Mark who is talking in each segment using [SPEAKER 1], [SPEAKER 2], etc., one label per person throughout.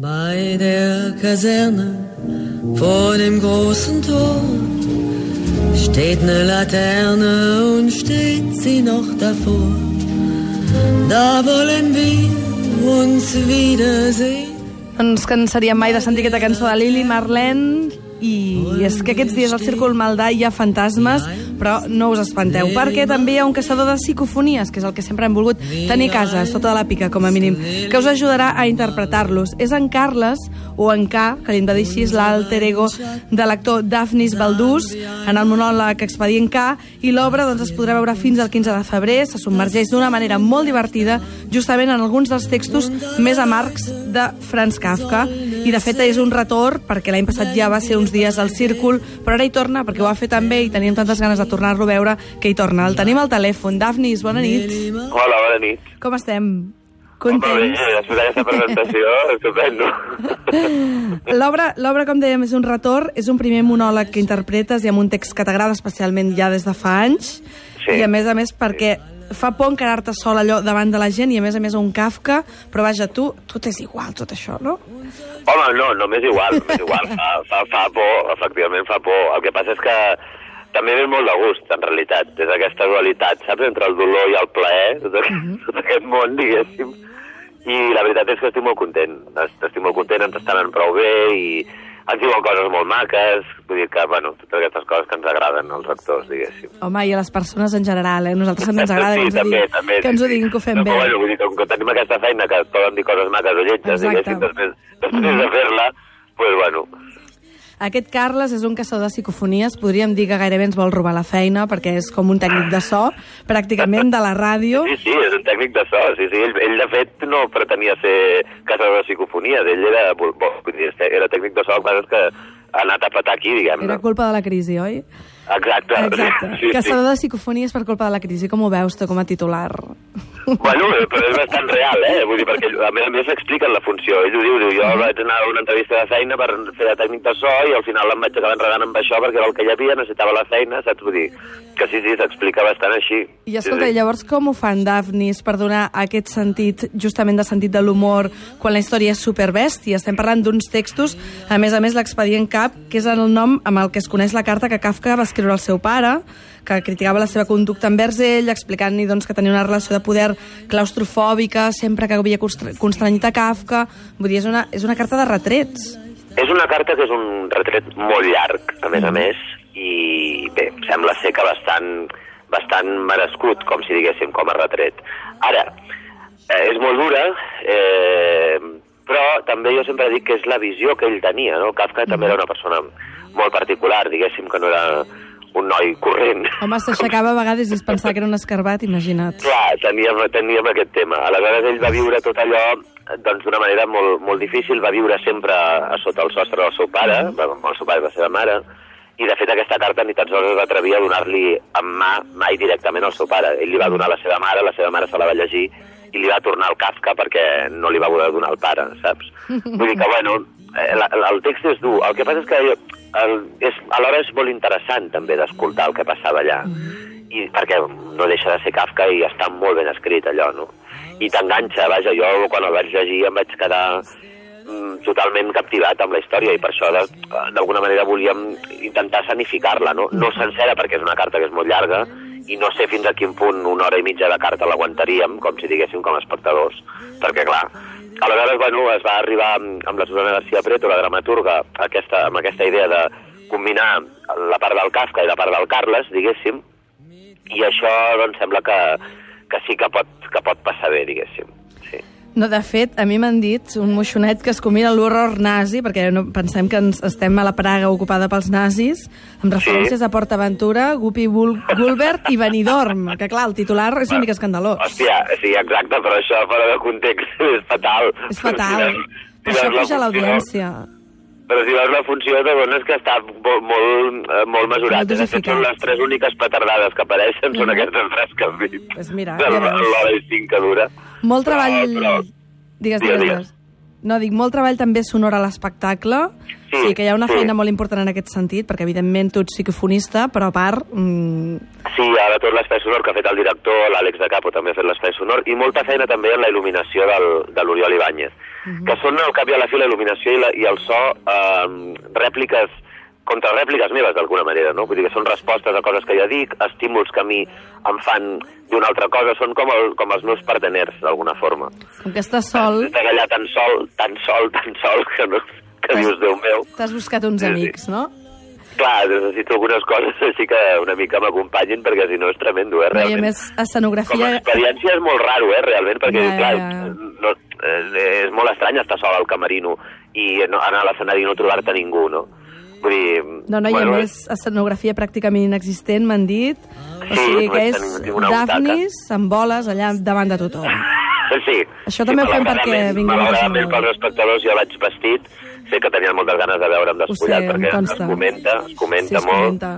[SPEAKER 1] Bei der Kaserne vor dem großen Tor steht eine Laterne und steht sie noch davor. Da wollen wir uns wiedersehen.
[SPEAKER 2] Ens cansaríem mai de sentir aquesta cançó de Lili Marlene i és que aquests dies al Círcul Maldà hi ha fantasmes, però no us espanteu, perquè també hi ha un caçador de psicofonies, que és el que sempre hem volgut tenir a casa, sota de la pica, com a mínim, que us ajudarà a interpretar-los. És en Carles, o en K, que li hem de dir així, l'alter ego de l'actor Daphnis Baldús, en el monòleg Expedient K, i l'obra doncs, es podrà veure fins al 15 de febrer, se submergeix d'una manera molt divertida, justament en alguns dels textos més amargs de Franz Kafka, i de fet és un retorn, perquè l'any passat ja va ser uns dies al Círcul, però ara hi torna perquè ho va fer també i teníem tantes ganes de tornar-lo a veure que hi torna. El tenim al telèfon. Dafnis, bona nit.
[SPEAKER 3] Hola, bona nit.
[SPEAKER 2] Com estem?
[SPEAKER 3] Home, bé,
[SPEAKER 2] Contents?
[SPEAKER 3] després d'aquesta presentació, estupendo.
[SPEAKER 2] L'obra, l'obra, com dèiem, és un retorn, és un primer monòleg que interpretes i amb un text que t'agrada especialment ja des de fa anys,
[SPEAKER 3] Sí.
[SPEAKER 2] i a més a més perquè fa por encarar-te sol allò davant de la gent i a més a més un Kafka, però vaja, tu, tu t'és igual tot això, no?
[SPEAKER 3] Home, no, no m'és igual, m'és igual. Fa, fa, fa por, efectivament fa por. El que passa és que també ve molt de gust, en realitat, des d'aquesta dualitat, saps, entre el dolor i el plaer, tot, aquest, tot aquest món, diguéssim. I la veritat és que estic molt content. Est- Estic molt content, ens estan prou bé i ens diuen coses molt maques, vull dir que, bueno, totes aquestes coses que ens agraden als actors, diguéssim.
[SPEAKER 2] Home, i a les persones en general, eh? Nosaltres també ens agrada que ens
[SPEAKER 3] també,
[SPEAKER 2] diguin,
[SPEAKER 3] també,
[SPEAKER 2] que ens ho
[SPEAKER 3] sí, sí.
[SPEAKER 2] diguin que ho fem
[SPEAKER 3] no,
[SPEAKER 2] bé.
[SPEAKER 3] Bueno, vull dir, com que tenim aquesta feina que poden dir coses maques o lletges,
[SPEAKER 2] Exacte.
[SPEAKER 3] diguéssim, després, després de fer-la, pues, bueno,
[SPEAKER 2] Aquest Carles és un caçador de psicofonies, podríem dir que gairebé ens vol robar la feina, perquè és com un tècnic de so, pràcticament de la ràdio.
[SPEAKER 3] sí, sí, és un tècnic de so, sí, sí, ell, ell de fet no pretenia ser caçador de psicofonies, ell era, dir, era tècnic de so, que ha anat a petar aquí, diguem-ne.
[SPEAKER 2] Era culpa de la crisi, oi?
[SPEAKER 3] Exacte.
[SPEAKER 2] Exacte.
[SPEAKER 3] Sí, sí.
[SPEAKER 2] Caçador de psicofonies per culpa de la crisi. Com ho veus tu com a titular?
[SPEAKER 3] Bueno, però és bastant real, eh? Vull dir, perquè a més a més expliquen la funció. Ell ho diu, diu, jo vaig anar a una entrevista de feina per fer de tècnic de so i al final em vaig acabar enredant amb això perquè era el que hi havia, necessitava la feina, saps? Vull dir, que sí, sí, s'explica bastant així.
[SPEAKER 2] I escolta,
[SPEAKER 3] sí, sí.
[SPEAKER 2] llavors com ho fan Daphnis per donar aquest sentit, justament de sentit de l'humor, quan la història és superbèstia? Estem parlant d'uns textos, a més a més l'expedient Cap, que és el nom amb el que es coneix la carta que Kafka va escriure al seu pare, que criticava la seva conducta envers ell, explicant-li doncs, que tenia una relació de poder claustrofòbica, sempre que havia constranyit a Kafka... Vull dir, és una, és una carta de retrets.
[SPEAKER 3] És una carta que és un retret molt llarg, a més a més, i bé, sembla ser que bastant, bastant merescut, com si diguéssim, com a retret. Ara, eh, és molt dura, eh, però també jo sempre dic que és la visió que ell tenia, no? Kafka també era una persona molt particular, diguéssim que no era un noi corrent.
[SPEAKER 2] Home, s'aixecava a vegades i es pensava que era un escarbat, imagina't.
[SPEAKER 3] Clar, teníem, teníem aquest tema. Aleshores ell va viure tot allò doncs d'una manera molt, molt difícil, va viure sempre a, sota el sostre del seu pare, va, amb el seu pare i la seva mare, i de fet aquesta carta ni tan sols es va atrevir a donar-li en mà mai directament al seu pare. Ell li va donar a la seva mare, la seva mare se la va llegir i li va tornar al Kafka perquè no li va voler donar al pare, saps? Vull dir que, bueno, eh, el, el text és dur. El que passa és que el, és, alhora és molt interessant també d'escoltar el que passava allà. I perquè no deixa de ser Kafka i està molt ben escrit allò, no? I t'enganxa, vaja, jo quan el vaig llegir em vaig quedar mm, totalment captivat amb la història i per això d'alguna manera volíem intentar sanificar-la, no? no sencera perquè és una carta que és molt llarga i no sé fins a quin punt una hora i mitja de carta l'aguantaríem, com si diguéssim com a espectadors, perquè clar, aleshores bueno, es va arribar amb, amb la Susana García Preto, la dramaturga, aquesta, amb aquesta idea de combinar la part del Kafka i la part del Carles, diguéssim, i això doncs sembla que, que sí que pot, que pot passar bé, diguéssim. Sí.
[SPEAKER 2] No, de fet, a mi m'han dit un moixonet que es combina l'horror nazi, perquè no, pensem que ens estem a la Praga ocupada pels nazis, amb referències a Port Aventura, Guppy Bul Gulbert i Benidorm, que clar, el titular és una mica escandalós.
[SPEAKER 3] Hòstia, sí, exacte, però això fora de context és fatal.
[SPEAKER 2] És fatal.
[SPEAKER 3] Si
[SPEAKER 2] Per això puja l'audiència.
[SPEAKER 3] Però si veus la funció de dones que està molt, molt, eh, molt mesurat.
[SPEAKER 2] Molt
[SPEAKER 3] De fet, són les tres úniques petardades que apareixen, són
[SPEAKER 2] Mhm.
[SPEAKER 3] aquestes tres que has dit.
[SPEAKER 2] Pues mira,
[SPEAKER 3] De
[SPEAKER 2] ja veus.
[SPEAKER 3] l'hora i cinc que dura.
[SPEAKER 2] Molt treball...
[SPEAKER 3] Però, però,
[SPEAKER 2] Digues,
[SPEAKER 3] Digues,
[SPEAKER 2] digues. No, dic, molt treball també sonor a l'espectacle.
[SPEAKER 3] Sí,
[SPEAKER 2] sí, que hi ha una
[SPEAKER 3] sí.
[SPEAKER 2] feina molt important en aquest sentit, perquè evidentment tu ets psicofonista, però a part... Mm,
[SPEAKER 3] Sí, ara tot l'espai sonor que ha fet el director, l'Àlex de Capo també ha fet l'espai sonor, i molta feina també en la il·luminació del, de l'Oriol Ibáñez, que són al cap i a la fi la il·luminació i, la, i el so eh, rèpliques, contrarèpliques meves d'alguna manera, no? Vull dir que són respostes a coses que ja dic, estímuls que a mi em fan d'una altra cosa, són com, el, com els meus parteners, d'alguna forma.
[SPEAKER 2] com que estàs sol,
[SPEAKER 3] Estàs allà tan sol, tan sol, tan sol, que, no, que dius, Déu meu.
[SPEAKER 2] t'has buscat uns
[SPEAKER 3] Sí,
[SPEAKER 2] amics, no?
[SPEAKER 3] Clar, necessito algunes coses així que una mica m'acompanyin, perquè si no és tremendo, eh,
[SPEAKER 2] No, I a
[SPEAKER 3] realment.
[SPEAKER 2] més,
[SPEAKER 3] Com a
[SPEAKER 2] escenografia...
[SPEAKER 3] experiència és molt raro, eh, realment, perquè,
[SPEAKER 2] Ja, ja,
[SPEAKER 3] clar,
[SPEAKER 2] ja.
[SPEAKER 3] No, eh, és molt estrany estar sol al camerino i no, anar a l'escenari i no trobar-te ningú, no? Vull dir...
[SPEAKER 2] No, no, i a
[SPEAKER 3] bueno,
[SPEAKER 2] més, escenografia pràcticament inexistent, m'han dit. O
[SPEAKER 3] Sí,
[SPEAKER 2] sigui que és. Daphnis amb boles allà davant de tothom.
[SPEAKER 3] Sí.
[SPEAKER 2] Això també ho fem perquè
[SPEAKER 3] malauradament-
[SPEAKER 2] vingui molta gent a
[SPEAKER 3] Malauradament
[SPEAKER 2] veure.
[SPEAKER 3] pels espectadors jo vaig vestit, sé que tenien moltes ganes de veure'm
[SPEAKER 2] sé,
[SPEAKER 3] despullat,
[SPEAKER 2] em
[SPEAKER 3] perquè es comenta, es comenta
[SPEAKER 2] Sí, es
[SPEAKER 3] molt
[SPEAKER 2] comenta.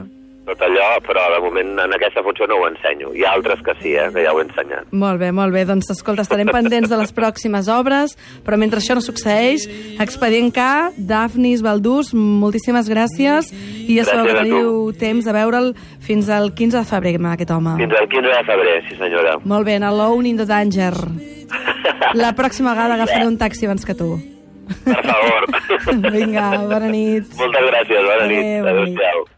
[SPEAKER 3] Tot allò, però de moment en aquesta funció no ho ensenyo. Hi ha altres que sí, eh, que ja ho he ensenyat.
[SPEAKER 2] Molt bé, molt bé. Doncs, escolta, estarem pendents de les pròximes obres, però mentre això no succeeix, Expedient K, Daphnis, Baldús, moltíssimes gràcies, i ja sabeu que teniu temps de veure'l fins al 15 de febrer, aquest home.
[SPEAKER 3] Fins al 15 de febrer, sí senyora.
[SPEAKER 2] Molt bé, Alone in the Danger. La pròxima vegada agafaré un taxi abans que tu.
[SPEAKER 3] Per favor.
[SPEAKER 2] Vinga, bona nit.
[SPEAKER 3] Moltes gràcies,
[SPEAKER 2] bona nit.
[SPEAKER 3] Adéu-siau.